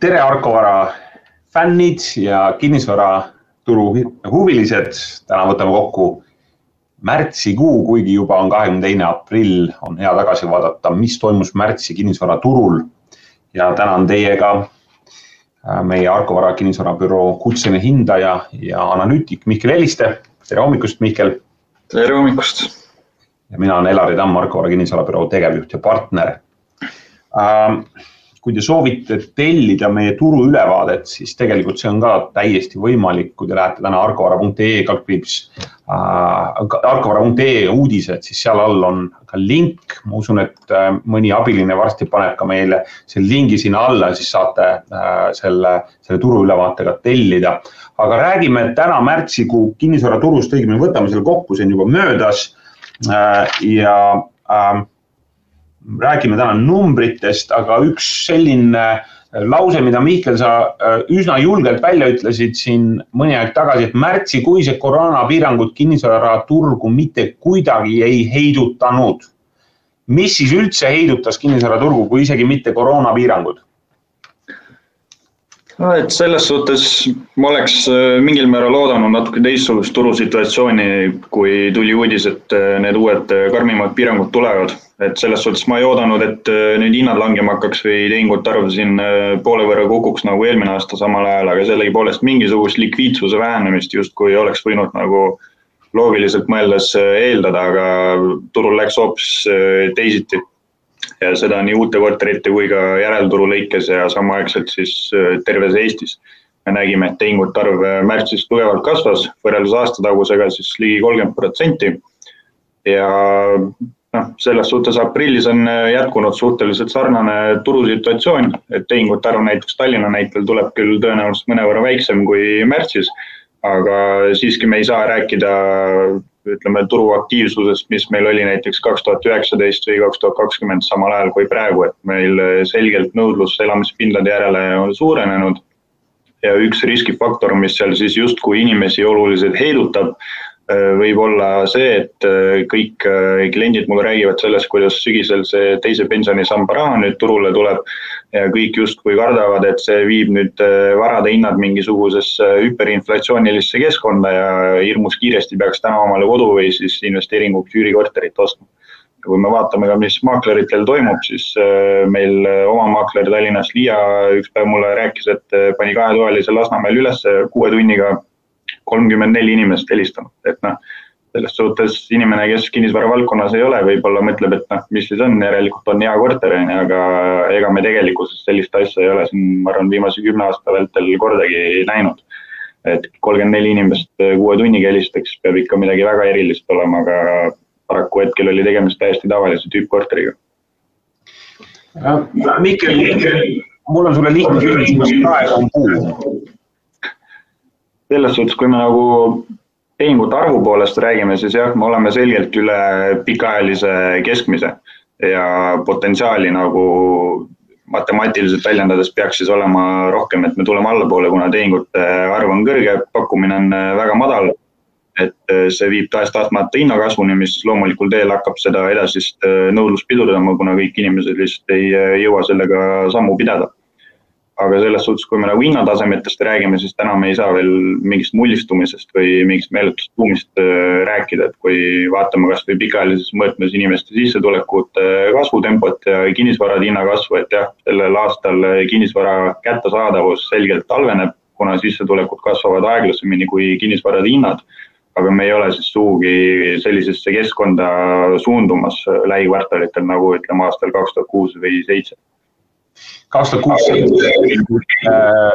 tere, Arko Vara fännid ja kinnisvaraturu huvilised. täna võtame kokku märtsikuu, kuigi juba on kahekümne teine aprill, on hea tagasi vaadata, mis toimus märtsi kinnisvaraturul. ja täna on teiega äh, meie Arko Vara kinnisvarabüroo kutseline hindaja ja analüütik Mihkel Heliste. tere hommikust, Mihkel. tere hommikust. ja mina olen Elari Tamm, Arko Vara kinnisvarabüroo tegevjuht ja partner ähm, kui te soovite tellida meie turuülevaadet, siis tegelikult see on ka täiesti võimalik, kui te lähete täna argovara.ee kaldkriips äh,, argovara.ee uudised, siis seal all on ka link, ma usun, et äh, mõni abiline varsti paneb ka meile selle lingi sinna alla siis saate äh, selle, selle turuülevaatega tellida. aga räägime täna märtsikuu kinnisvaraturust, õigemini võtame selle kokku, see on juba möödas äh, ja äh, räägime täna numbritest, aga üks selline äh, lause, mida Mihkel, sa äh, üsna julgelt välja ütlesid siin mõni aeg tagasi, et märtsikuised koroonapiirangud kinnisvaraturgu mitte kuidagi ei heidutanud. mis siis üldse heidutas kinnisvaraturgu, kui isegi mitte koroonapiirangud? No et selles suhtes ma oleks äh, mingil määral oodanud natuke teistsugust turusituatsiooni, kui tuli uudis, et äh, need uued äh, karmimad piirangud tulevad. et selles suhtes ma ei oodanud, et nüüd hinnad langema hakkaks või tehingute arv siin poole võrra kukuks nagu eelmine aasta samal ajal, aga sellegipoolest mingisugust likviidsuse vähenemist justkui oleks võinud nagu loogiliselt mõeldes eeldada, aga turul läks hoopis teisiti ja seda nii uute korterite kui ka järelturu lõikes ja samaaegselt siis äh, terves Eestis. me nägime, et tehingute arv äh, märtsis tugevalt kasvas võrreldes aastatagusega siis ligi kolmkümmend protsenti. ja noh, selles suhtes aprillis on äh, jätkunud suhteliselt sarnane turusituatsioon, et tehingute arv näiteks Tallinna näitel tuleb küll tõenäoliselt mõnevõrra väiksem kui märtsis, aga siiski me ei saa rääkida ütleme, turuaktiivsusest, mis meil oli näiteks kaks tuhat üheksateist või kaks tuhat kakskümmend samal ajal kui praegu, et meil selgelt nõudlus elamispindade järele on suurenenud. ja üks riskifaktor, mis seal siis justkui inimesi oluliselt heidutab, võib olla see, et kõik kliendid mulle räägivad sellest, kuidas sügisel see teise pensionisamba raha nüüd turule tuleb ja kõik justkui kardavad, et see viib nüüd äh, varade hinnad mingisugusesse hüperinflatsioonilisse keskkonda ja hirmus kiiresti peaks täna omale kodu või siis investeeringuks üürikorterit ostma. ja kui me vaatame ka, mis maakleritel toimub, siis äh, meil äh, oma maakler Tallinnas, Liia, üks päev mulle rääkis, et pani kahetoalise Lasnamäel üles kuue tunniga kolmkümmend neli inimest helistanud, et noh selles suhtes inimene, kes kinnisvara valdkonnas ei ole, võib-olla mõtleb, et noh, mis siis on, järelikult on hea korter, on ju, aga ega me tegelikkuses sellist asja ei ole siin, ma arvan, viimase kümne aasta vältel kordagi näinud. et kolmkümmend neli inimest kuue tunniga helistaks, peab ikka midagi väga erilist olema, aga paraku hetkel oli tegemist täiesti tavalise tüüppkorteriga. Mihkel, mul on sulle lihtne küsimus, praegu on puu? Selles suhtes, kui me nagu tehingute arvu poolest räägime, siis jah, me oleme selgelt üle pikaajalise keskmise ja potentsiaali nagu matemaatiliselt väljendades peaks siis olema rohkem, et me tuleme allapoole, kuna tehingute arv on kõrge, pakkumine on väga madal. et see viib tahes-tahtmata hinnakasvuni, mis loomulikul teel hakkab seda edasist nõudlust pidurdama, kuna kõik inimesed lihtsalt ei jõua sellega sammu pidada aga selles suhtes, kui me nagu hinnatasemetest räägime, siis täna me ei saa veel mingist mullistumisest või mingist meeletust buumist äh, rääkida, et kui vaatame kasvõi pikaajalises mõõtmes inimeste sissetulekute kasvutempot ja kinnisvarade hinna kasvu, et jah, sellel aastal kinnisvara kättesaadavus selgelt halveneb, kuna sissetulekud kasvavad aeglasemini kui kinnisvarade hinnad. aga me ei ole siis sugugi sellisesse keskkonda suundumas lähikvartalitel nagu ütleme aastal kaks tuhat kuus või seitse kaks tuhat kuusteist äh,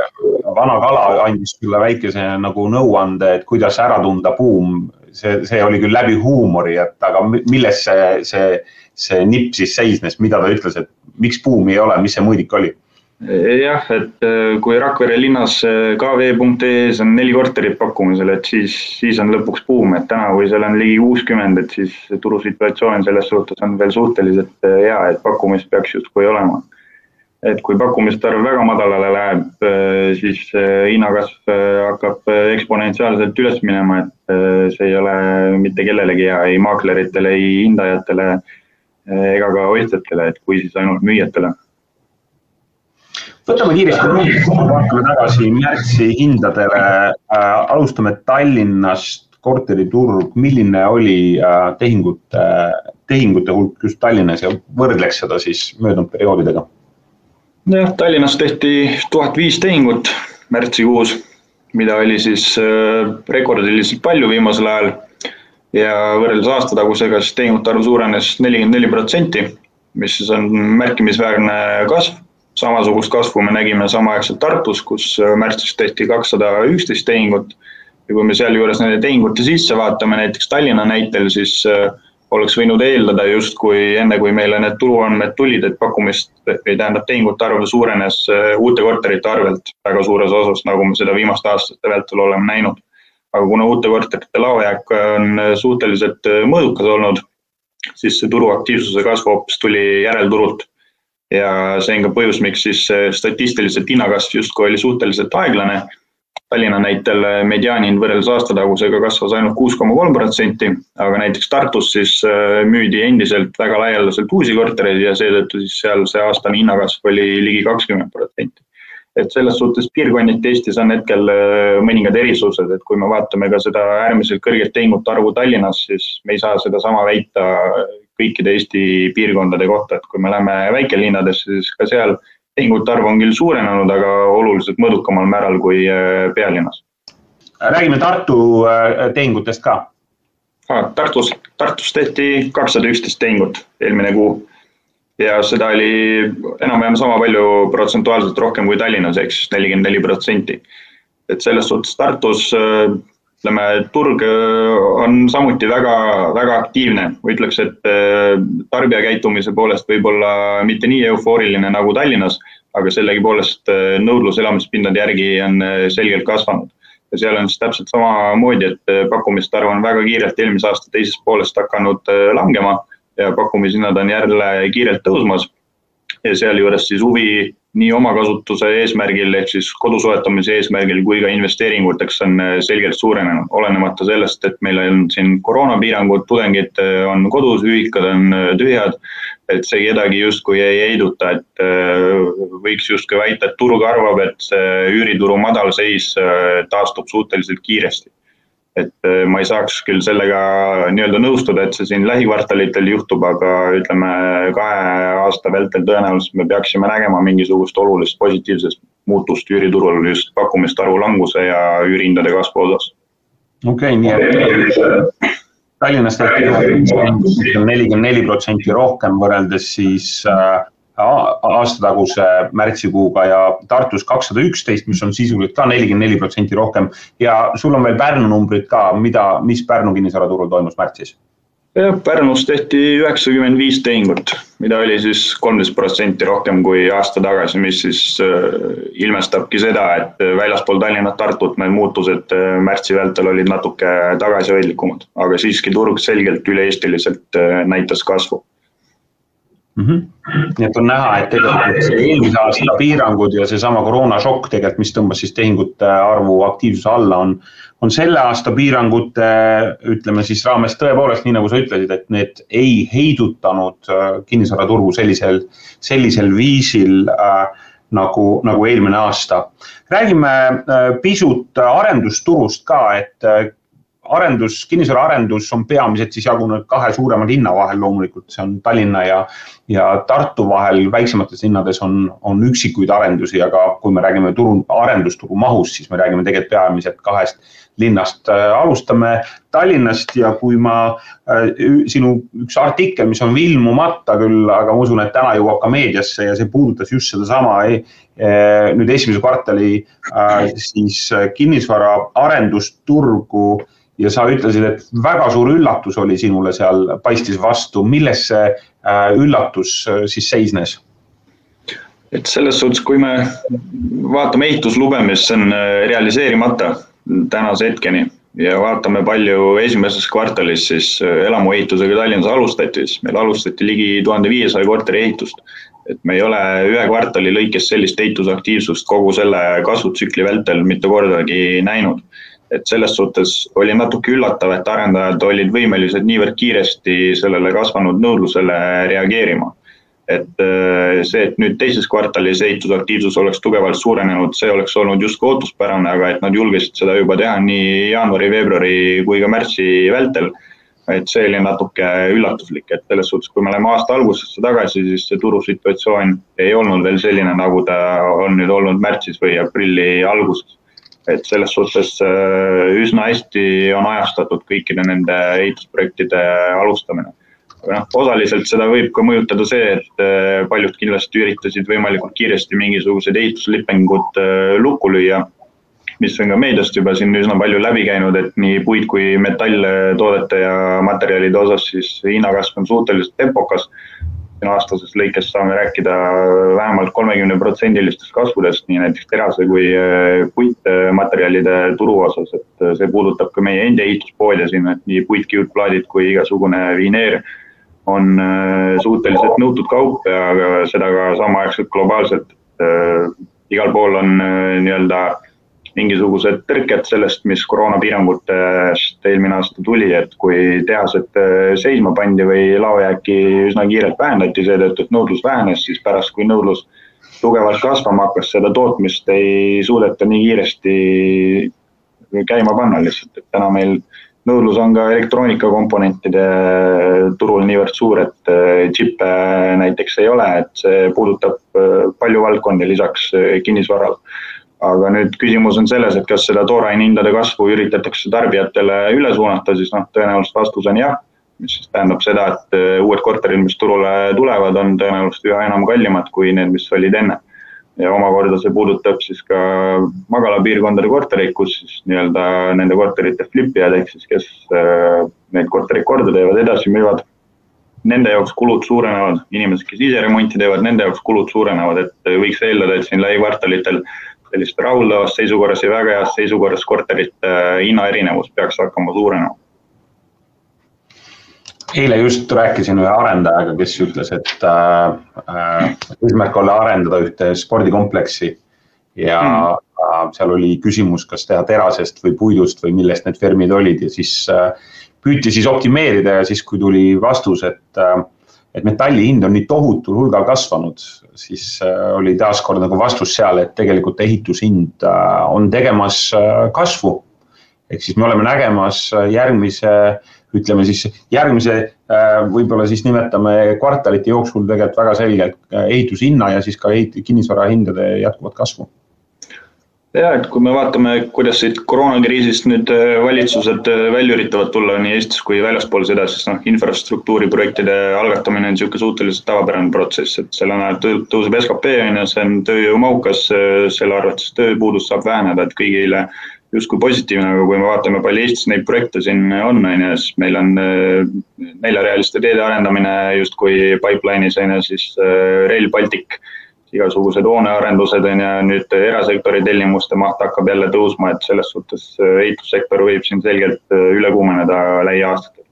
vana kala andis sulle väikese nagu nõuande, et kuidas ära tunda buum. see, see oli küll läbi huumori, et aga milles see, see, see nipp siis seisnes, mida ta ütles, et miks buumi ei ole, mis see mõõdik oli? jah, et äh, kui Rakvere linnas äh, kv.ee-s on neli korterit pakkumisel, et siis, siis on lõpuks buum, et täna, kui seal on ligi kuuskümmend, et siis turusituatsioon selles suhtes on veel suhteliselt hea, et pakkumist peaks justkui olema et kui pakkumiste arv väga madalale läheb, äh, siis äh, hinnakasv äh, hakkab eksponentsiaalselt üles minema, et see ei ole mitte kellelegi hea, ei maakleritele, ei hindajatele ega ka ostjatele, et kui siis ainult müüjatele. võtame kiiresti vaatame tagasi märtsi hindadele alustame Tallinnast, korteriturg, milline oli tehingute, tehingute hulk just Tallinnas ja võrdleks seda siis möödunud perioodidega? Jah, Tallinnas tehti tuhat viis tehingut märtsikuus, mida oli siis äh, rekordiliselt palju viimasel ajal ja võrreldes aasta tagusega siis tehingute arv suurenes nelikümmend neli protsenti, mis siis on märkimisväärne kasv. samasugust kasvu me nägime samaaegselt Tartus, kus äh, märtsis tehti kakssada üksteist tehingut ja kui me sealjuures nende tehingute sisse vaatame, näiteks Tallinna näitel, siis äh, oleks võinud eeldada justkui enne, kui meile need turuandmed tulid, et pakkumist või tähendab tehingute arv suurenes äh, uute korterite arvelt väga suures osas, nagu me seda viimaste aastate vältel oleme näinud. aga kuna uute korterite laojääk on suhteliselt äh, mõõdukas olnud, siis see turuaktiivsuse kasv hoopis tuli järelturult. ja see on ka põhjus, miks siis statistiliselt hinnakasv justkui oli suhteliselt aeglane Tallinna näitel mediaanihind võrreldes aastatagusega kasvas ainult kuus koma kolm protsenti, aga näiteks Tartus siis äh, müüdi endiselt väga laialdaselt uusi kortereid ja seetõttu siis seal see aastane hinnakasv oli ligi kakskümmend protsenti. et selles suhtes piirkonniti Eestis on hetkel äh, mõningad erisused, et kui me vaatame ka seda äärmiselt kõrget tehingute arvu Tallinnas, siis me ei saa sedasama väita kõikide Eesti piirkondade kohta, et kui me läheme väikelinnadesse, siis ka seal tehingute arv on küll suurenenud, aga oluliselt mõõdukamal määral kui äh, pealinnas. räägime Tartu äh, tehingutest ka. Tartus, Tartus tehti kakssada üksteist tehingut eelmine kuu ja seda oli enam-vähem sama palju protsentuaalselt rohkem kui Tallinnas, ehk siis nelikümmend neli protsenti. et selles suhtes Tartus äh, ütleme, turg on samuti väga, väga aktiivne, ütleks, et tarbija käitumise poolest võib-olla mitte nii eufooriline nagu Tallinnas, aga sellegipoolest äh, nõudlus elamispindade järgi on äh, selgelt kasvanud. ja seal on siis täpselt samamoodi, et äh, pakkumiste arv on väga kiirelt eelmise aasta teisest poolest hakanud langema ja pakkumishinnad on jälle kiirelt tõusmas. ja sealjuures siis huvi nii omakasutuse eesmärgil ehk siis kodu soetamise eesmärgil kui ka investeeringuteks on selgelt suurenenud, olenemata sellest, et meil on siin koroonapiirangud, tudengid on kodus, ühikad on tühjad et see kedagi justkui ei heiduta, et äh, võiks justkui väita, et turg arvab, et see üürituru madalseis äh, taastub suhteliselt kiiresti. Et äh, ma ei saaks küll sellega nii-öelda nõustuda, et see siin lähikvartalitel juhtub, aga ütleme, kahe aasta vältel tõenäoliselt me peaksime nägema mingisugust olulist positiivset muutust üüriturul just pakkumiste arvu languse ja üürihindade kasvu osas. okei okay,, nii et Tallinnas nelikümmend neli protsenti rohkem võrreldes siis äh, aastataguse märtsikuuga ja Tartus kakssada üksteist, mis on sisuliselt ka nelikümmend neli protsenti rohkem. ja sul on veel Pärnu numbrid ka, mida, mis Pärnu kinnisvaraturul toimus märtsis? jah, Pärnus tehti üheksakümmend viis tehingut, mida oli siis kolmteist protsenti rohkem kui aasta tagasi, mis siis äh, ilmestabki seda, et äh, väljaspool Tallinnat, Tartut need muutused äh, märtsi vältel olid natuke tagasihoidlikumad, aga siiski turg selgelt üle-eestiliselt näitas kasvu mm. -hmm. nii et on näha, et tegelikult see eelmise aasta piirangud ja seesama koroonašokk tegelikult, mis tõmbas siis tehingute arvu aktiivsuse alla, on, on selle aasta piirangute, ütleme siis raames tõepoolest, nii nagu sa ütlesid, et need ei heidutanud äh, kinnisvaraturgu sellisel, sellisel viisil äh, nagu, nagu eelmine aasta. räägime äh, pisut arendusturust ka, et äh, arendus, kinnisvaraarendus on peamiselt siis jagunenud kahe suurema linna vahel loomulikult, see on Tallinna ja, ja Tartu vahel, väiksemates linnades on, on üksikuid arendusi, aga kui me räägime turu, arendusturu mahust, siis me räägime tegelikult peamiselt kahest linnast. alustame Tallinnast ja kui ma äh,, sinu üks artikkel, mis on ilmumata küll, aga ma usun, et täna jõuab ka meediasse ja see puudutas just sedasama eh, nüüd esimese kvartali äh, siis kinnisvara arendusturgu ja sa ütlesid, et väga suur üllatus oli sinule seal, paistis vastu, milles see äh, üllatus äh, siis seisnes? et selles suhtes, kui me vaatame ehituslube, mis on äh, realiseerimata tänase hetkeni ja vaatame, palju esimeses kvartalis siis elamuehitusega Tallinnas alustati, siis meil alustati ligi tuhande viiesaja korteri ehitust. et me ei ole ühe kvartali lõikes sellist ehitusaktiivsust kogu selle kasvutsükli vältel mitte kordagi näinud et selles suhtes oli natuke üllatav, et arendajad olid võimelised niivõrd kiiresti sellele kasvanud nõudlusele reageerima. et äh, see, et nüüd teises kvartalis ehitusaktiivsus oleks tugevalt suurenenud, see oleks olnud justkui ootuspärane, aga et nad julgesid seda juba teha nii jaanuari, veebruari kui ka märtsi vältel. et see oli natuke üllatuslik, et selles suhtes, kui me läheme aasta algusesse tagasi, siis see turusituatsioon ei olnud veel selline, nagu ta on nüüd olnud märtsis või aprilli alguses et selles suhtes äh, üsna hästi on ajastatud kõikide nende ehitusprojektide alustamine noh, osaliselt seda võib ka mõjutada see, et äh, paljud kindlasti üritasid võimalikult kiiresti mingisugused ehituslepingud äh, lukku lüüa, mis on ka meediast juba siin üsna palju läbi käinud, et nii puid kui metalltoodete ja materjalide osas siis hinnakasv on suhteliselt tempokas. Aastases lõikes saame rääkida vähemalt kolmekümne protsendilistest kasvudest, nii näiteks terase kui äh, puitmaterjalide turu osas, et see puudutab ka meie endi ehituspoode siin, et nii puitkiudplaadid kui igasugune vineer on äh, suhteliselt nõutud kaup ja seda ka samaaegselt globaalselt. Igal pool on nii-öelda mingisugused tõrked sellest, mis koroonapiirangutest eelmine aasta tuli, et kui tehased seisma pandi või laojääki üsna kiirelt vähendati seetõttu, et nõudlus vähenes, siis pärast, kui nõudlus tugevalt kasvama hakkas, seda tootmist ei suudeta nii kiiresti käima panna lihtsalt, et täna meil nõudlus on ka elektroonikakomponentide turul niivõrd suur, et džippe äh, näiteks ei ole, et see puudutab äh, palju valdkondi lisaks kinnisvarale. Aga nüüd küsimus on selles, et kas seda tooraine hindade kasvu üritatakse tarbijatele üle suunata, siis noh, tõenäoliselt vastus on jah. mis siis tähendab seda, et uued korterid, mis turule tulevad, on tõenäoliselt üha enam kallimad kui need, mis olid enne ja omakorda see puudutab siis ka magalapiirkondade kortereid, kus siis nii-öelda nende korterite flipijad ehk siis, kes äh, neid kortereid korda teevad, edasi müüvad. Nende jaoks kulud suurenevad, inimesed, kes ise remonti teevad, nende jaoks kulud suurenevad, et võiks eeldada, et siin lähikvartalitel sellist rahuldavas seisukorras ja väga heas seisukorras korterite äh, hinnaerinevus peaks hakkama suurenema eile just rääkisin ühe arendajaga, kes ütles, et äh, äh, eesmärk oli arendada ühte spordikompleksi ja mm. seal oli küsimus, kas teha terasest või puidust või millest need fermid olid ja siis püüti siis optimeerida ja siis, kui tuli vastus, et et metalli hind on nii tohutul hulgal kasvanud, siis äh, oli taaskord nagu vastus seal, et tegelikult ehitushind äh, on tegemas äh, kasvu. ehk siis me oleme nägemas järgmise ütleme siis järgmise, võib-olla siis nimetame kvartalite jooksul tegelikult väga selgelt ehitushinna ja siis ka ehit-, kinnisvara hindade jätkuvat kasvu ja et kui me vaatame, kuidas siit koroonakriisist nüüd äh, valitsused välja üritavad tulla nii Eestis kui väljaspool seda, siis noh, infrastruktuuriprojektide algatamine on niisugune suhteliselt tavapärane protsess, et selle najal tõuseb skp on ju, see on tööjõumahukas, selle arvates tööpuudus saab väheneda, et kõigile justkui positiivne, aga kui me vaatame, palju Eestis neid projekte siin on, on ju, siis meil on äh, neljarealiste teede arendamine justkui pipeline'is on ju, siis äh, Rail Baltic, igasugused hoonearendused on ju, nüüd erasektori tellimuste maht hakkab jälle tõusma, et selles suhtes äh, ehitussektor võib siin selgelt üle kuumeneda lähiaastatel.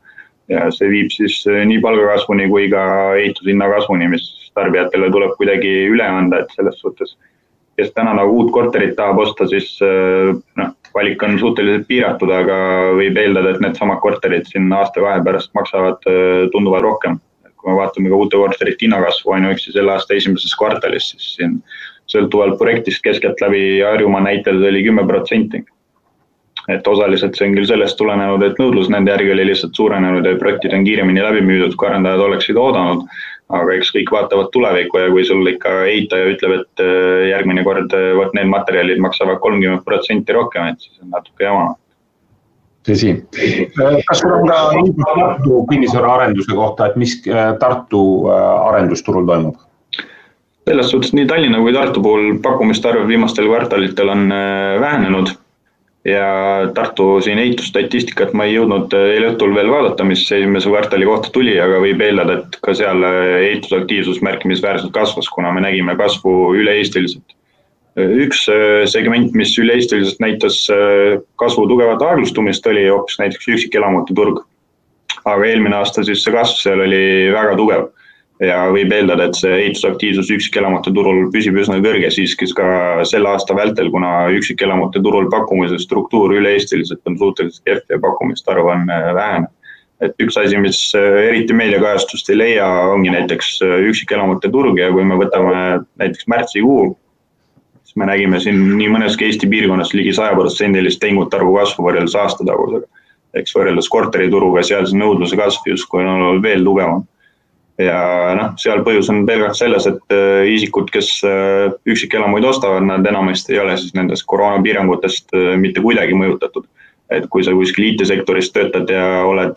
ja see viib siis nii palgakasvuni kui ka ehitushinna kasvuni, mis tarbijatele tuleb kuidagi üle anda, et selles suhtes kes täna nagu uut korterit tahab osta, siis noh, valik on suhteliselt piiratud, aga võib eeldada, et needsamad korterid siin aasta-kahe pärast maksavad äh, tunduvalt rohkem. Kui me vaatame ka uute korterite hinnakasvu ainuüksi selle aasta esimeses kvartalis, siis siin sõltuvalt projektist keskeltläbi Harjumaa näitel see oli kümme protsenti. et osaliselt see on küll sellest tulenenud, et nõudlus nende järgi oli lihtsalt suurenenud ja projektid on kiiremini läbi müüdud, kui arendajad oleksid oodanud aga eks kõik vaatavad tulevikku ja kui sul ikka ehitaja ütleb, et äh, järgmine kord äh, vot need materjalid maksavad kolmkümmend protsenti rohkem, et siis on natuke jama. Tõsi. Äh, kas sul on ka info Tartu kinnisvaraarenduse kohta, et mis Tartu arendusturul toimub? selles suhtes nii Tallinna kui Tartu puhul pakkumiste arv viimastel kvartalitel on vähenenud ja Tartu siin ehitusstatistikat ma ei jõudnud eile õhtul veel vaadata, mis esimese kvartali kohta tuli, aga võib eeldada, et ka seal ehitusaktiivsus märkimisväärselt kasvas, kuna me nägime kasvu üle-eestiliselt. Äh, üks segment, mis üle-eestiliselt näitas kasvu tugevat aeglustumist, oli hoopis näiteks üksikelamute turg. aga eelmine aasta siis see kasv seal oli väga tugev ja võib eeldada, et see ehitusaktiivsus üksikelamute turul püsib üsna kõrge siiski ka selle aasta vältel, kuna üksikelamute turul pakkumise struktuur üle-eestiliselt on suhteliselt kehv ja pakkumiste arv on äh, vähene. et üks asi, mis eriti meediakajastust ei leia, ongi näiteks üksikelamute turg ja kui me võtame näiteks märtsikuu, me nägime siin nii mõneski Eesti piirkonnas ligi sajaprotsendilist tehingute arvu kasvu võrreldes aastatagusega. eks võrreldes korterituruga, seal see nõudluse kasv justkui on olnud veel tugevam ja noh, seal põhjus on pelgalt selles, et äh, isikud, kes äh, üksikelamuid ostavad, nad enamasti ei ole siis nendest koroonapiirangutest äh, mitte kuidagi mõjutatud. et kui sa kuskil IT-sektoris töötad ja oled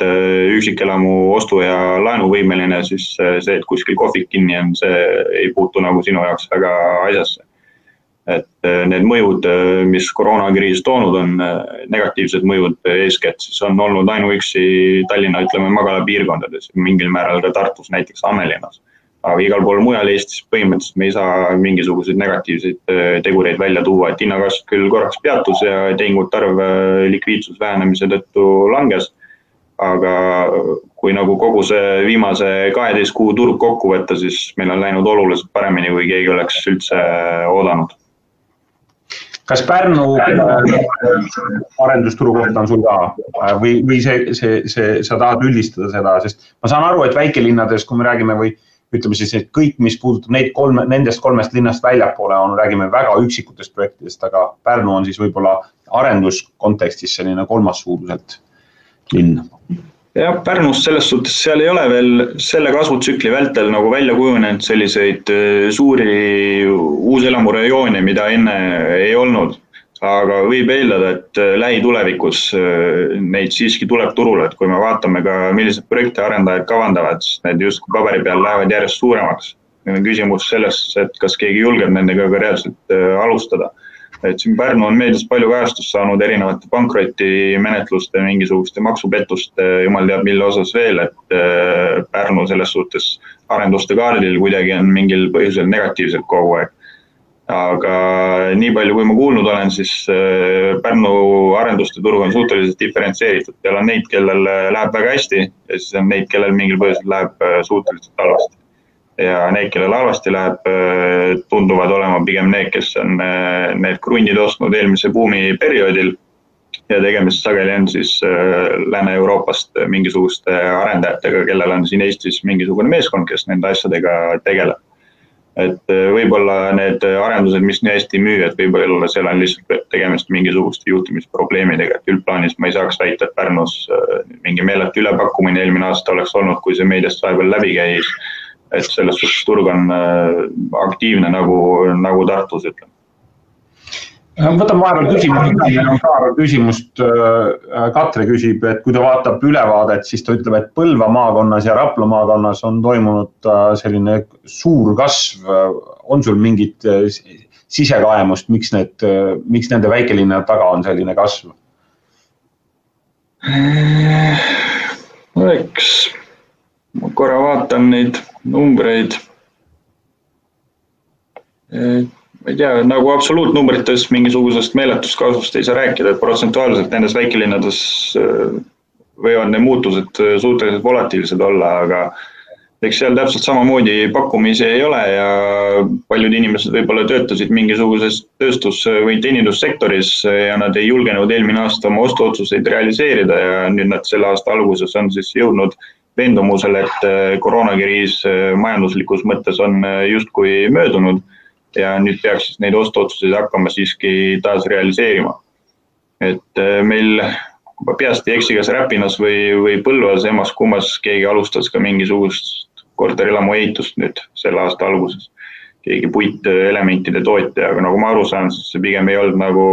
üksikelamu ostu ja laenuvõimeline, siis see, et kuskil kohvik kinni on, see ei puutu nagu sinu jaoks väga asjasse et äh, need mõjud, äh, mis koroonakriis toonud on, äh, negatiivsed mõjud eeskätt siis on olnud ainuüksi Tallinna, ütleme, magalapiirkondades, mingil määral ka Tartus, näiteks Ammelinnas. aga igal pool mujal Eestis põhimõtteliselt me ei saa mingisuguseid negatiivseid tegureid välja tuua, et hinnakasv küll korraks peatus ja tehingute arv likviidsus vähenemise tõttu langes aga kui nagu kogu see viimase kaheteist kuu turg kokku võtta, siis meil on läinud oluliselt paremini, kui keegi oleks üldse oodanud kas Pärnu arendusturu kohta on sul ka? Või, või see, see, see, sa tahad üldistada seda, sest ma saan aru, et väikelinnades, kui me räägime või ütleme siis, et kõik, mis puudutab neid kolme, nendest kolmest linnast väljapoole on, räägime väga üksikutest projektidest, aga Pärnu on siis võib-olla arenduskontekstis selline kolmas suuruselt linn jah, Pärnus selles suhtes, seal ei ole veel selle kasvutsükli vältel nagu välja kujunenud selliseid äh, suuri uuselamurajoone, mida enne ei olnud. aga võib eeldada, et äh, lähitulevikus äh, neid siiski tuleb turule, et kui me vaatame ka, milliseid projekte arendajad kavandavad, siis need justkui paberi peal lähevad järjest suuremaks. nüüd on küsimus selles, et kas keegi julgeb nendega ka reaalselt alustada et siin Pärnu on meedias palju kajastust saanud erinevate pankrotimenetluste, mingisuguste maksupettuste, jumal teab mille osas veel, et äh, Pärnu selles suhtes arenduste kaardil kuidagi on mingil põhjusel negatiivselt kogu aeg. aga nii palju, kui ma kuulnud olen, siis äh, Pärnu arenduste turg on suhteliselt diferentseeritud, seal on neid, kellel läheb väga hästi ja siis on neid, kellel mingil põhjusel läheb äh, suhteliselt halvasti ja need, kellel halvasti läheb, äh, tunduvad olema pigem need, kes on äh, need krundid ostnud eelmise buumi perioodil. ja tegemist sageli on siis äh, Lääne-Euroopast mingisuguste arendajatega, kellel on siin Eestis mingisugune meeskond, kes nende asjadega tegeleb. et võib-olla need arendused, mis nii hästi ei müü, et võib-olla seal on lihtsalt tegemist mingisuguste juhtimisprobleemidega, et üldplaanis ma ei saaks väita, et Pärnus mingi meeletu ülepakkumine eelmine aasta oleks olnud, kui see meediast vahepeal läbi käis et selles suhtes turg on äh, aktiivne nagu, nagu Tartus, ütleme võtame vahepeal küsimuse, meil on paar küsimust. Äh, Katre küsib, et kui ta vaatab ülevaadet, siis ta ütleb, et Põlva maakonnas ja Rapla maakonnas on toimunud äh, selline suur kasv. on sul mingit sisekaemust, miks need, miks nende väikelinnade taga on selline kasv? eks ma korra vaatan neid numbreid. ma ei tea, nagu absoluutnumbrites mingisugusest meeletust kasvust ei saa rääkida, et protsentuaalselt nendes väikelinnades äh, võivad need muutused äh, suhteliselt volatiilsed olla, aga eks seal täpselt samamoodi pakkumisi ei ole ja paljud inimesed võib-olla töötasid mingisuguses tööstus- või teenindussektoris ja nad ei julgenud eelmine aasta oma ostuotsuseid realiseerida ja nüüd nad selle aasta alguses on siis jõudnud veendumusel, et äh, koroonakriis äh, majanduslikus mõttes on äh, justkui möödunud ja nüüd peaks siis neid ostuotsuseid hakkama siiski taas realiseerima. et meil, kui ma peast ei eksi, kas Räpinas või, või Põlvas, emas-kummas keegi alustas ka mingisugust korterelamu ehitust nüüd selle aasta alguses. keegi puitelementide tootja, aga nagu ma aru saan, siis see pigem ei olnud nagu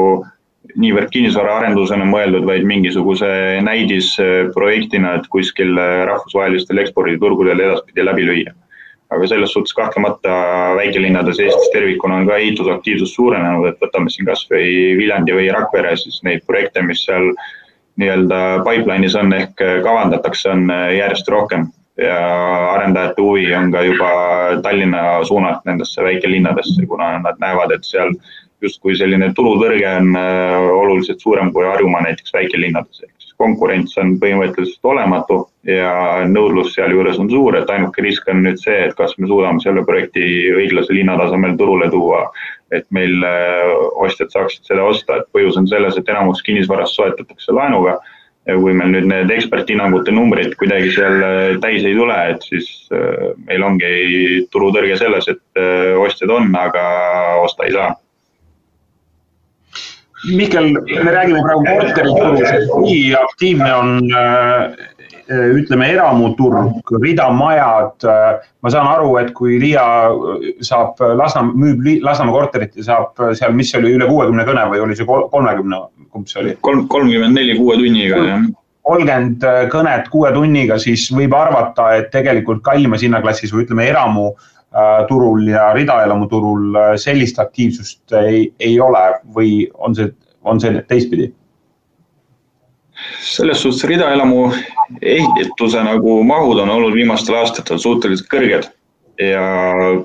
niivõrd kinnisvaraarendusena mõeldud, vaid mingisuguse näidisprojektina, et kuskil rahvusvahelistel eksporditurgudel edaspidi läbi lüüa. aga selles suhtes kahtlemata väikelinnades Eestis tervikuna on ka ehitusaktiivsus suurenenud, et võtame siin kasvõi Viljandi või Rakvere, siis neid projekte, mis seal nii-öelda pipeline'is on ehk kavandatakse, on järjest rohkem ja arendajate huvi on ka juba Tallinna suunalt nendesse väikelinnadesse, kuna nad näevad, et seal justkui selline turutõrge on äh, oluliselt suurem kui Harjumaa näiteks väikelinnades, ehk siis konkurents on põhimõtteliselt olematu ja nõudlus sealjuures on suur, et ainuke risk on nüüd see, et kas me suudame selle projekti õiglase linna tasemel turule tuua, et meil äh, ostjad saaksid seda osta, et põhjus on selles, et enamus kinnisvarast soetatakse laenuga. Ja kui meil nüüd need eksperthinnangute numbrid kuidagi seal täis ei tule, et siis meil ongi turutõrge selles, et ostjad on, aga osta ei saa Mihkel, me räägime praegu korteriturust, kui aktiivne on Äh, ütleme, eramuturg, ridamajad. Äh, ma saan aru, et kui Riia saab Lasnamäe, müüb Lasnamäe korterit ja saab seal, mis see oli, üle kuuekümne kõne või oli see kolmekümne, kumb see oli? kolm, kolmkümmend neli kuue tunniga, jah kolmkümmend äh, kõnet kuue tunniga, siis võib arvata, et tegelikult kallimas hinnaklassis või ütleme, eramuturul ja ridaelamuturul sellist aktiivsust ei, ei ole või on see, on see teistpidi? selles suhtes ridaelamu ehituse nagu mahud on olnud viimastel aastatel suhteliselt kõrged ja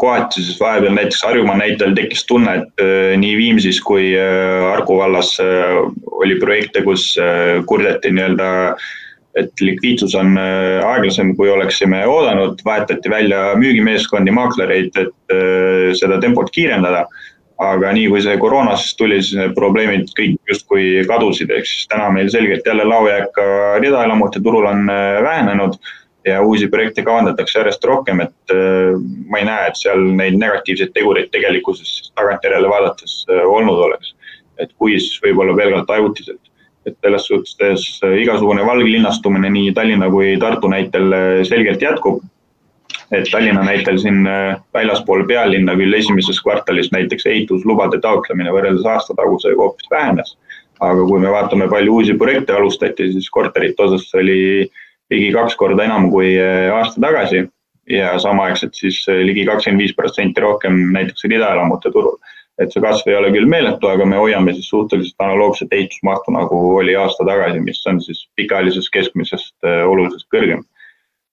kohati siis vahepeal näiteks Harjumaa näitel tekkis tunne, et äh, nii Viimsis kui äh, Harku vallas äh, oli projekte, kus kurdeti nii-öelda, et likviidsus on aeglasem, kui oleksime oodanud, vahetati välja müügimeeskondi, maaklereid, et seda tempot kiirendada aga nii kui see koroonast tuli, siis need probleemid kõik justkui kadusid, ehk siis täna meil selgelt jälle laojääk ka ridaelamute turul on äh, vähenenud ja uusi projekte kavandatakse järjest rohkem, et äh, ma ei näe, et seal neid negatiivseid tegureid tegelikkuses tagantjärele vaadates äh, olnud oleks. et kui, siis võib-olla pelgalt ajutiselt. Et selles suhtes igasugune valglinnastumine nii Tallinna kui Tartu näitel selgelt jätkub et Tallinna näitel siin äh, väljaspool pealinna küll esimeses kvartalis näiteks ehituslubade taotlemine võrreldes aastatagusega hoopis vähenes. aga kui me vaatame, palju uusi projekte alustati, siis korterite osas oli ligi kaks korda enam kui äh, aasta tagasi ja samaaegselt siis äh, ligi kakskümmend viis protsenti rohkem näiteks ridaelamute turul. Et see kasv ei ole küll meeletu, aga me hoiame siis suhteliselt analoogset ehitusmahtu, nagu oli aasta tagasi, mis on siis pikaajalisest keskmisest oluliselt kõrgem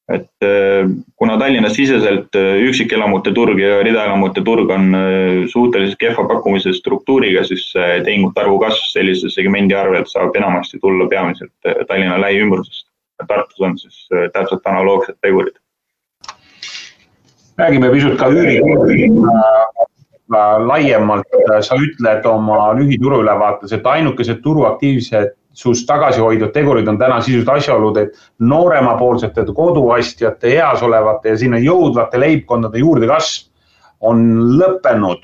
et äh, kuna Tallinna siseselt äh, üksikelamute turg ja ridaelamute turg on äh, suhteliselt kehva pakkumise struktuuriga, siis tehingute arvu kasv sellise segmendi arvelt saab enamasti tulla peamiselt Tallinna lähiümbrusest. Tartus on siis täpselt analoogsed tegurid. räägime pisut ka üüriturust laiemalt. sa ütled oma lühituruülevaates, et ainukesed turuaktiivsed sust tagasihoidvad tegurid on täna sisuliselt asjaolud, et nooremapoolsete koduostjate, eas olevate ja sinna jõudvate leibkondade juurdekasv on lõppenud.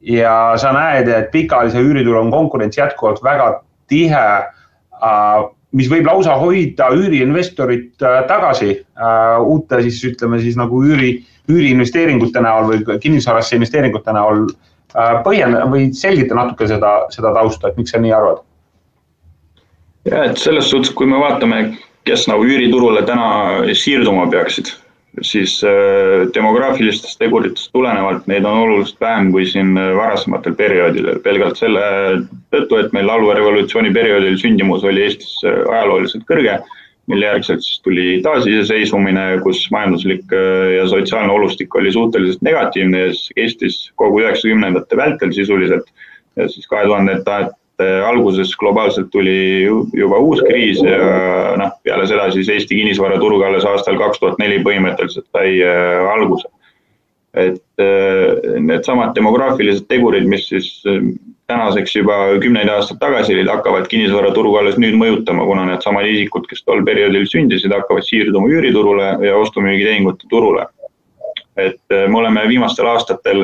ja sa näed, et pikaajalise üüriturul on konkurents jätkuvalt väga tihe, äh, mis võib lausa hoida üüriinvestorit äh, tagasi äh, uute siis ütleme siis nagu üüri, üüriinvesteeringute näol või kinnisvarasse investeeringute näol. põhjenda või selgita natuke seda, seda tausta, et miks sa nii arvad ja et selles suhtes, kui me vaatame, kes nagu üüriturule täna siirduma peaksid, siis äh, demograafilistest teguritest tulenevalt neid on oluliselt vähem kui siin äh, varasematel perioodidel, pelgalt selle tõttu, et meil allveerevolutsiooni perioodil sündimus oli Eestis äh, ajalooliselt kõrge, mille järgselt siis tuli taasiseseisvumine, kus majanduslik ja sotsiaalne olustik oli suhteliselt negatiivne ja siis kestis kogu üheksakümnendate vältel sisuliselt ja siis kahe tuhandete Eh, alguses globaalselt tuli juba uus kriis ja noh, peale seda siis Eesti kinnisvaraturg alles aastal kaks tuhat neli põhimõtteliselt sai eh, alguse. et needsamad demograafilised tegurid, mis siis tänaseks juba kümneid aastaid tagasi olid, hakkavad kinnisvaraturgu alles nüüd mõjutama, kuna needsamad isikud, kes tol perioodil sündisid, hakkavad siirduma üüriturule ja ostu-müügitehingute turule. et me oleme viimastel aastatel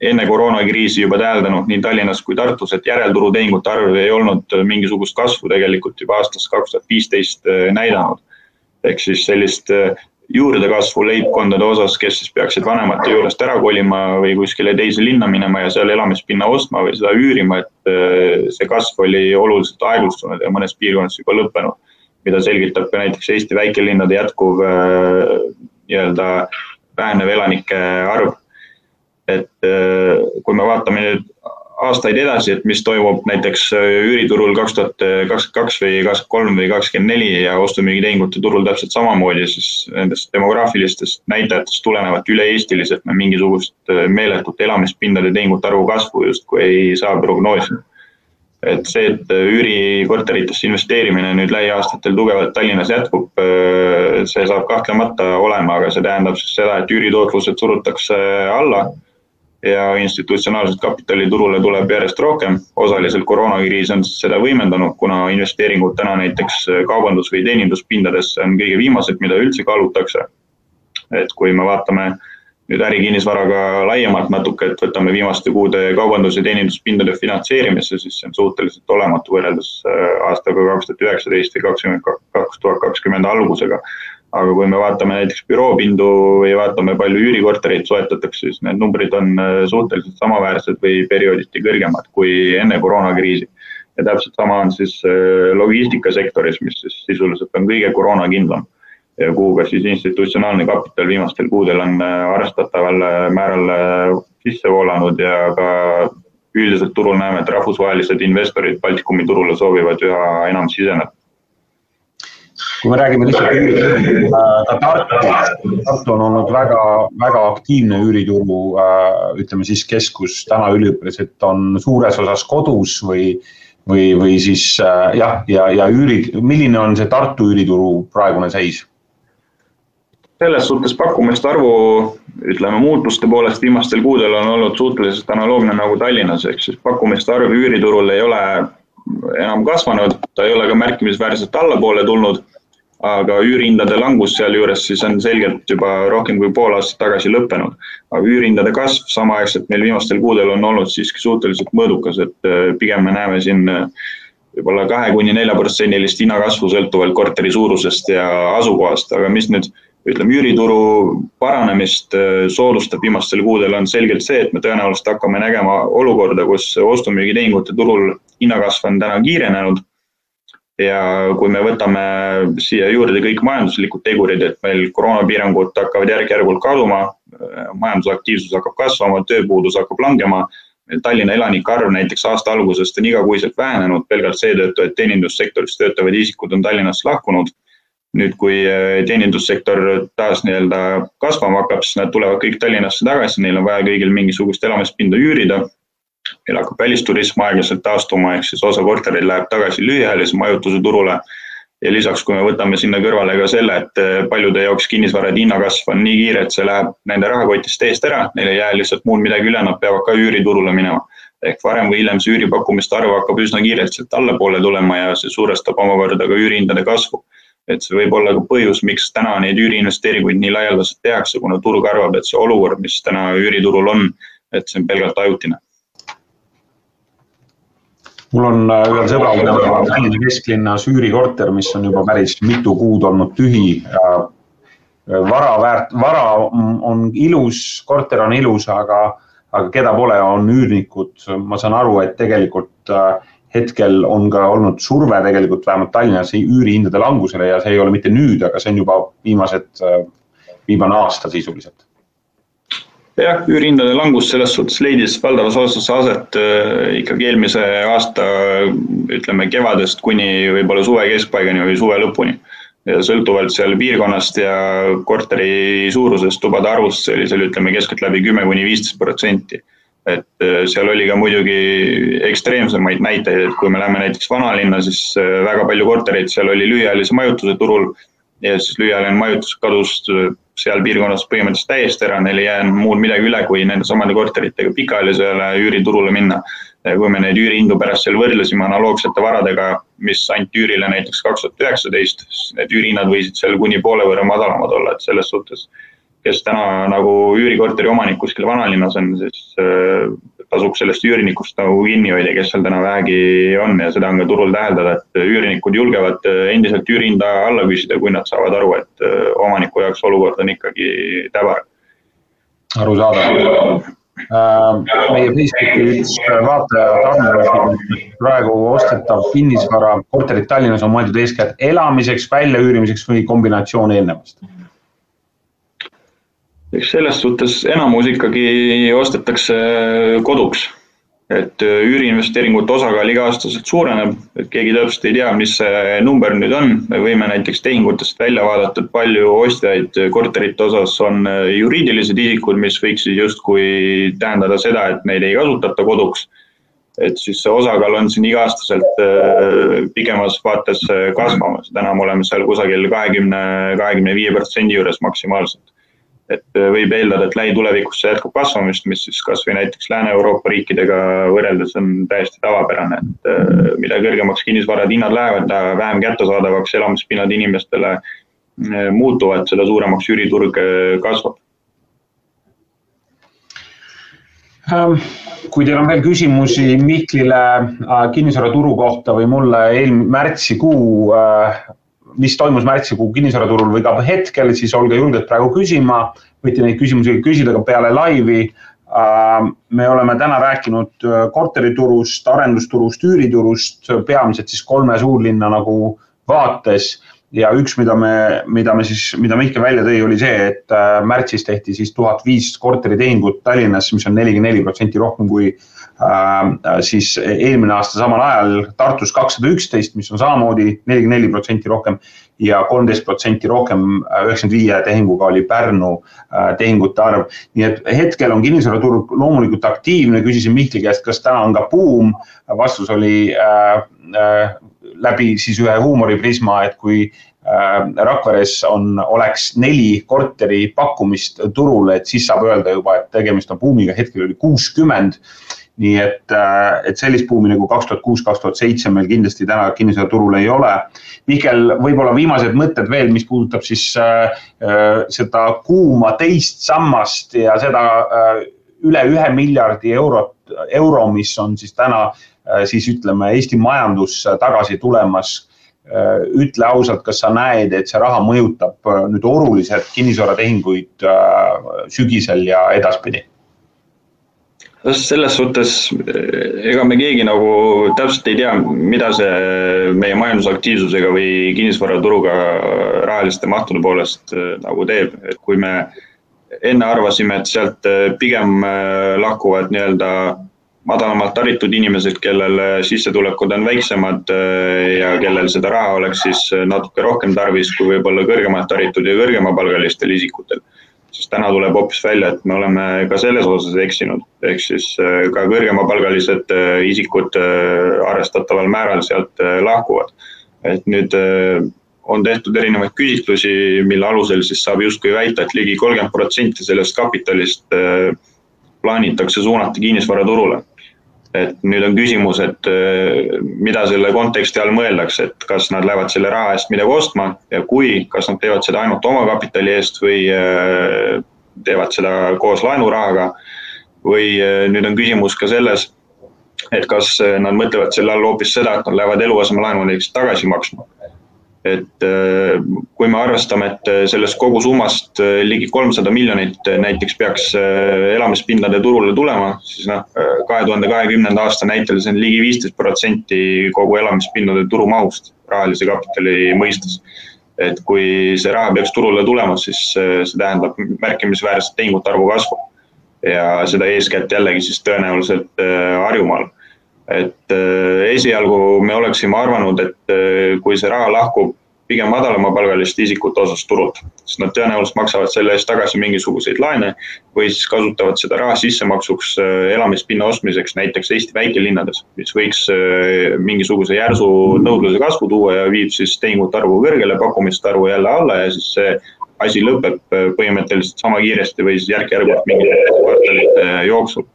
enne koroonakriisi juba täheldanud nii Tallinnas kui Tartus, et järelturutehingute arv ei olnud mingisugust kasvu tegelikult juba aastast kaks tuhat viisteist äh, näidanud. ehk siis sellist äh, juurdekasvu leibkondade osas, kes siis peaksid vanemate juurest ära kolima või kuskile teise linna minema ja seal elamispinna ostma või seda üürima, et äh, see kasv oli oluliselt aeglustunud ja mõnes piirkonnas juba lõppenud. mida selgitab ka näiteks Eesti väikelinnade jätkuv nii-öelda vähenev elanike arv et äh, kui me vaatame nüüd aastaid edasi, et mis toimub näiteks äh, üüriturul kaks tuhat kakskümmend kaks või kakskümmend kolm või kakskümmend neli ja ostu-müügitehingute turul täpselt samamoodi, siis nendest demograafilistest näitajatest tulenevalt üle-eestiliselt me mingisugust äh, meeletut elamispindade tehingute arvu kasvu justkui ei saa prognoosida. et see, et üürikorteritesse investeerimine nüüd lähiaastatel tugevalt Tallinnas jätkub, see saab kahtlemata olema, aga see tähendab siis seda, et üüritootlused surutakse alla ja institutsionaalset kapitali turule tuleb järjest rohkem. osaliselt koroonakriis on seda võimendanud, kuna investeeringud täna näiteks kaubandus- või teeninduspindadesse on kõige viimased, mida üldse kaalutakse. et kui me vaatame nüüd ärikinnisvaraga laiemalt natuke, et võtame viimaste kuude kaubandus- ja teeninduspindade finantseerimisse, siis see on suhteliselt olematu võrreldes äh, aastaga kaks tuhat üheksateist või kakskümmend, kaks tuhat kakskümmend algusega. Aga kui me vaatame näiteks büroopindu või vaatame, palju üürikortereid soetatakse, siis need numbrid on äh, suhteliselt samaväärsed või periooditi kõrgemad kui enne koroonakriisi. ja täpselt sama on siis äh, logistikasektoris, mis siis sisuliselt on kõige koroonakindlam ja kuhu ka siis institutsionaalne kapital viimastel kuudel on äh, arvestataval määral sisse voolanud ja ka üldiselt turul näeme, et rahvusvahelised investorid Baltikumi turule soovivad üha enam siseneda. Kui me räägime lihtsalt ka Tartu, Tartu on olnud väga, väga aktiivne üürituru, ütleme siis keskus, täna üliõpilased on suures osas kodus või, või, või siis jah, ja, ja üürid, milline on see Tartu üürituru praegune seis? selles suhtes pakkumiste arvu, ütleme muutuste poolest viimastel kuudel on olnud suhteliselt analoogne nagu Tallinnas, ehk siis pakkumiste arv üüriturul ei ole enam kasvanud, ta ei ole ka märkimisväärselt allapoole tulnud. Aga üürihindade langus sealjuures siis on selgelt juba rohkem kui pool aastat tagasi lõppenud. aga üürihindade kasv samaaegselt meil viimastel kuudel on olnud siiski suhteliselt mõõdukas, et äh, pigem me näeme siin äh, võib-olla kahe kuni nelja protsendilist hinnakasvu sõltuvalt korteri suurusest ja asukohast, aga mis nüüd ütleme, üürituru paranemist äh, soodustab viimastel kuudel, on selgelt see, et me tõenäoliselt hakkame nägema olukorda, kus ostu-müügitehingute turul hinnakasv on täna kiirenenud. Ja kui me võtame siia juurde kõik majanduslikud tegurid, et meil koroonapiirangud hakkavad järk-järgult kaduma, majandusaktiivsus hakkab kasvama, tööpuudus hakkab langema Tallinna elanike arv näiteks aasta algusest on igakuiselt vähenenud pelgalt seetõttu, et teenindussektoris töötavad isikud on Tallinnast lahkunud nüüd, kui äh, teenindussektor taas nii-öelda kasvama hakkab, siis nad tulevad kõik Tallinnasse tagasi, neil on vaja kõigil mingisugust elamispinda üürida. Meil hakkab välisturism aeglaselt taastuma, ehk siis osa kortereid läheb tagasi lühiajalise majutuse turule. ja lisaks, kui me võtame sinna kõrvale ka selle, et äh, paljude jaoks kinnisvarade hinnakasv on nii kiire, et see läheb nende rahakotist eest ära, neil ei jää lihtsalt muud midagi üle, nad peavad ka üüriturule minema ehk varem või hiljem see üüripakkumiste arv hakkab üsna kiirelt sealt allapoole tulema ja see suurestab omakorda ka üürihindade kasvu et see võib olla ka põhjus, miks täna neid üüriinvesteeringuid nii laialdaselt tehakse, kuna turg arvab, et see olukord, mis täna üüriturul on, et see on pelgalt ajutine. Mul on äh, ühel sõbral Tallinna kesklinnas üürikorter, mis on juba päris mitu kuud olnud tühi. Äh, vara väärt, vara on ilus, korter on ilus, aga, aga keda pole, on üürnikud. ma saan aru, et tegelikult äh, hetkel on ka olnud surve tegelikult vähemalt Tallinnas üürihindade langusele ja see ei ole mitte nüüd, aga see on juba viimased, viimane aasta sisuliselt. Jah, üürihindade langus selles suhtes leidis valdavas osas aset äh, ikkagi eelmise aasta ütleme kevadest kuni võib-olla suve keskpaigani või suve lõpuni. Sõltuvalt seal piirkonnast ja korteri suurusest, tubade arvust, see oli seal ütleme keskeltläbi kümme kuni viisteist protsenti. Et äh, seal oli ka muidugi ekstreemsemaid näiteid, et kui me läheme näiteks vanalinna, siis äh, väga palju kortereid seal oli lühiajalise majutuse turul ja siis lühiajaline majutus kadus seal piirkonnas põhimõtteliselt täiesti ära, neil ei jäänud muud midagi üle, kui nende samade korteritega pikaajalisele üüriturule minna. kui me neid üürihindu pärast seal võrdlesime analoogsete varadega, mis anti üürile näiteks kaks tuhat üheksateist, siis need üürihinnad võisid seal kuni poole võrra madalamad olla, et selles suhtes kes täna nagu üürikorteri omanik kuskil vanalinnas on, siis äh, tasuks sellest üürnikust nagu kinni hoida, kes seal täna vähegi on ja seda on ka turul täheldada, et üürnikud julgevad äh, endiselt üürihinda alla küsida, kui nad saavad aru, et äh, omaniku jaoks olukord on ikkagi täbar. arusaadav. meie Facebooki üks vaataja Tarmo praegu ostetav kinnisvara, korterid Tallinnas on mõeldud eeskätt elamiseks, väljaüürimiseks või kombinatsioon eelnevast eks selles suhtes enamus ikkagi ostetakse koduks. et üüriinvesteeringute osakaal iga-aastaselt suureneb, et keegi täpselt ei tea, mis see number nüüd on, me võime näiteks tehingutest välja vaadata, et palju ostjaid korterite osas on juriidilised isikud, mis võiksid justkui tähendada seda, et neid ei kasutata koduks. Et siis see osakaal on siin iga-aastaselt äh, pikemas vaates kasvamas, täna me oleme seal kusagil kahekümne, kahekümne viie protsendi juures maksimaalselt et võib eeldada, et lähitulevikus see jätkub kasvamist, mis siis kasvõi näiteks Lääne-Euroopa riikidega võrreldes on täiesti tavapärane, et mida kõrgemaks kinnisvarade hinnad lähevad, vähem kättesaadavaks elamispinnad inimestele muutuvad, seda suuremaks üüriturg kasvab. Ähm, kui teil on veel küsimusi Mihklile äh, kinnisvaraturu kohta või mulle eelmine märtsikuu, äh, mis toimus märtsikuu kinnisvaraturul või ka hetkel, siis olge julged praegu küsima. võite neid küsimusi küsida ka peale laivi. Äh, me oleme täna rääkinud korteriturust, arendusturust, üüriturust, peamiselt siis kolme suurlinna nagu vaates ja üks, mida me, mida me siis, mida Mihkel välja tõi, oli see, et äh, märtsis tehti siis tuhat viis korteritehingut Tallinnas, mis on nelikümmend neli protsenti rohkem kui äh, siis eelmine aasta samal ajal. Tartus kakssada üksteist, mis on samamoodi nelikümmend neli protsenti rohkem ja kolmteist protsenti rohkem, äh, üheksakümmend viie tehinguga oli Pärnu äh, tehingute arv. nii et hetkel on kinnisvaraturg loomulikult aktiivne, küsisin Mihkli käest, kas täna on ka buum. vastus oli äh, äh, läbi siis ühe huumoriprisma, et kui äh, Rakveres on, oleks neli korteri pakkumist turul, et siis saab öelda juba, et tegemist on buumiga, hetkel oli kuuskümmend. Nii et, äh, et sellist buumi nagu kaks tuhat kuus, kaks tuhat seitse meil kindlasti täna kinnisvaraturul ei ole. Mihkel, võib-olla viimased mõtted veel, mis puudutab siis äh, äh, seda kuuma teist sammast ja seda äh, üle ühe miljardi eurot, euro, mis on siis täna äh, siis ütleme, Eesti majandusse tagasi tulemas. Äh, ütle ausalt, kas sa näed, et see raha mõjutab nüüd oluliselt kinnisvaratehinguid sügisel ja edaspidi? Selles suhtes ega me keegi nagu täpselt ei tea, mida see meie majandusaktiivsusega või kinnisvaraturuga rahaliste mahtude poolest nagu teeb, et kui me enne arvasime, et sealt pigem lahkuvad nii-öelda madalamalt haritud inimesed, kellel sissetulekud on väiksemad ja kellel seda raha oleks siis natuke rohkem tarvis kui võib-olla kõrgemalt haritud ja kõrgemapalgalistel isikutel. Siis täna tuleb hoopis välja, et me oleme ka selles osas eksinud, ehk siis äh, ka kõrgemapalgalised isikud arvestataval määral sealt lahkuvad. et nüüd on tehtud erinevaid küsitlusi, mille alusel siis saab justkui väita, et ligi kolmkümmend protsenti sellest kapitalist plaanitakse suunata kinnisvaraturule et nüüd on küsimus, et äh, mida selle konteksti all mõeldakse, et kas nad lähevad selle raha eest midagi ostma ja kui, kas nad teevad seda ainult omakapitali eest või äh, teevad seda koos laenurahaga. või äh, nüüd on küsimus ka selles, et kas nad mõtlevad selle all hoopis seda, et nad lähevad eluasemelaenu näiteks tagasi maksma et äh, kui me arvestame, et äh, sellest kogusummast äh, ligi kolmsada miljonit näiteks peaks elamispindade turule tulema, siis noh, kahe tuhande kahekümnenda aasta näitel see on ligi viisteist protsenti kogu elamispindade turumahust rahalise kapitali mõistes. et kui see raha peaks turule tulema, siis see tähendab märkimisväärset tehingute arvu kasvu ja seda eeskätt jällegi siis tõenäoliselt Harjumaal et äh, esialgu me oleksime arvanud, et äh, kui see raha lahkub pigem madalamapalgaliste isikute osas turult, siis nad tõenäoliselt maksavad selle eest tagasi mingisuguseid laene või siis kasutavad seda raha sissemaksuks äh, elamispinna ostmiseks näiteks Eesti väikelinnades, mis võiks mingisuguse järsu nõudluse kasvu tuua ja viib siis tehingute arvu kõrgele, pakkumiste arvu jälle alla ja siis see asi lõpeb põhimõtteliselt sama kiiresti või siis järk-järgult mingite kvartalite jooksul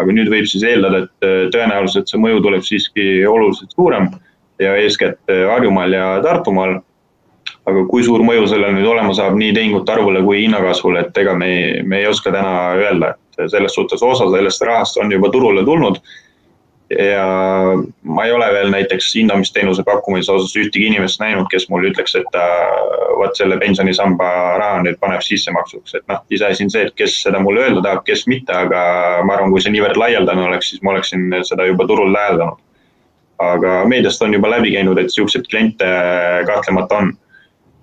aga nüüd võib siis eeldada, et äh, tõenäoliselt see mõju tuleb siiski oluliselt suurem ja eeskätt äh, Harjumaal ja Tartumaal. aga kui suur mõju sellel nüüd olema saab nii tehingute arvule kui hinnakasvule, et ega me, me ei oska täna öelda, et selles suhtes osa sellest rahast on juba turule tulnud ja ma ei ole veel näiteks hindamisteenuse pakkumise osas ühtegi inimest näinud, kes mulle ütleks, et ta vot selle pensionisamba raha nüüd paneb sissemaksuks, et noh, iseasi on see, et kes seda mulle öelda tahab, kes mitte, aga ma arvan, kui see niivõrd laialdane oleks, siis ma oleksin seda juba turul täheldanud. aga meediast on juba läbi käinud, et siukseid kliente kahtlemata on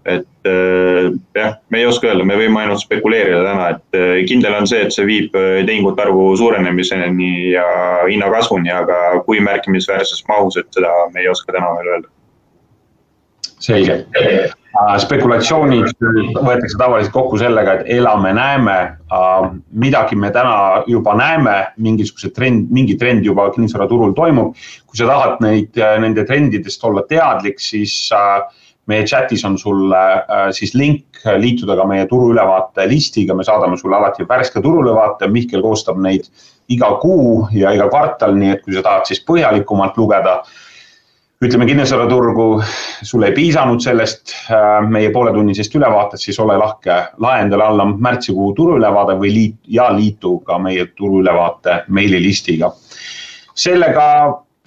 et äh, jah, me ei oska öelda, me võime ainult spekuleerida täna, et äh, kindel on see, et see viib äh, tehingute arvu suurenemiseni ja hinnakasvuni, aga kui märkimisväärses mahus, et seda me ei oska täna veel öelda. selge. spekulatsioonid võetakse tavaliselt kokku sellega, et elame-näeme. midagi me täna juba näeme, mingisuguse trend, mingi trend juba kinnisvaraturul toimub. kui sa tahad neid, nende trendidest olla teadlik, siis äh, meie chatis on sulle äh, siis link liituda ka meie turuülevaate listiga, me saadame sulle alati värske turuülevaate, Mihkel koostab neid iga kuu ja iga kvartal, nii et kui sa tahad siis põhjalikumalt lugeda ütleme, kinnisvaraturgu, sul ei piisanud sellest äh, meie pooletunnisest ülevaatest, siis ole lahke, lae endale alla märtsikuu turuülevaade või liit ja liitu ka meie turuülevaate meililistiga. sellega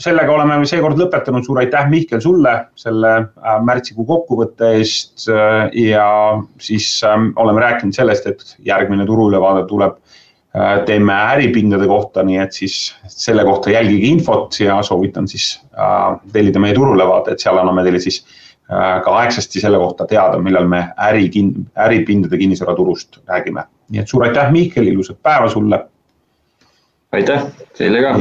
sellega oleme seekord lõpetanud, suur aitäh, Mihkel, sulle selle äh, märtsikuu kokkuvõtte eest äh, ja siis ähm, oleme rääkinud sellest, et järgmine turuülevaade tuleb, äh, teeme äripindade kohta, nii et siis selle kohta jälgige infot ja soovitan siis tellida meie turuülevaate, et seal anname teile siis ka aegsasti selle kohta teada, millal me äri, äripindade kinnisvaraturust räägime. nii et suur aitäh, Mihkel, ilusat päeva sulle. aitäh, teile ka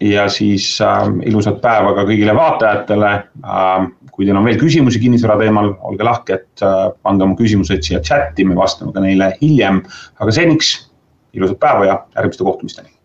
ja siis äh, ilusat päeva ka kõigile vaatajatele äh,. kui teil on veel küsimusi kinnisvara teemal, olge lahked äh,, pange oma küsimused siia chati, me vastame ka neile hiljem. aga seniks ilusat päeva ja järgmiste kohtumisteni.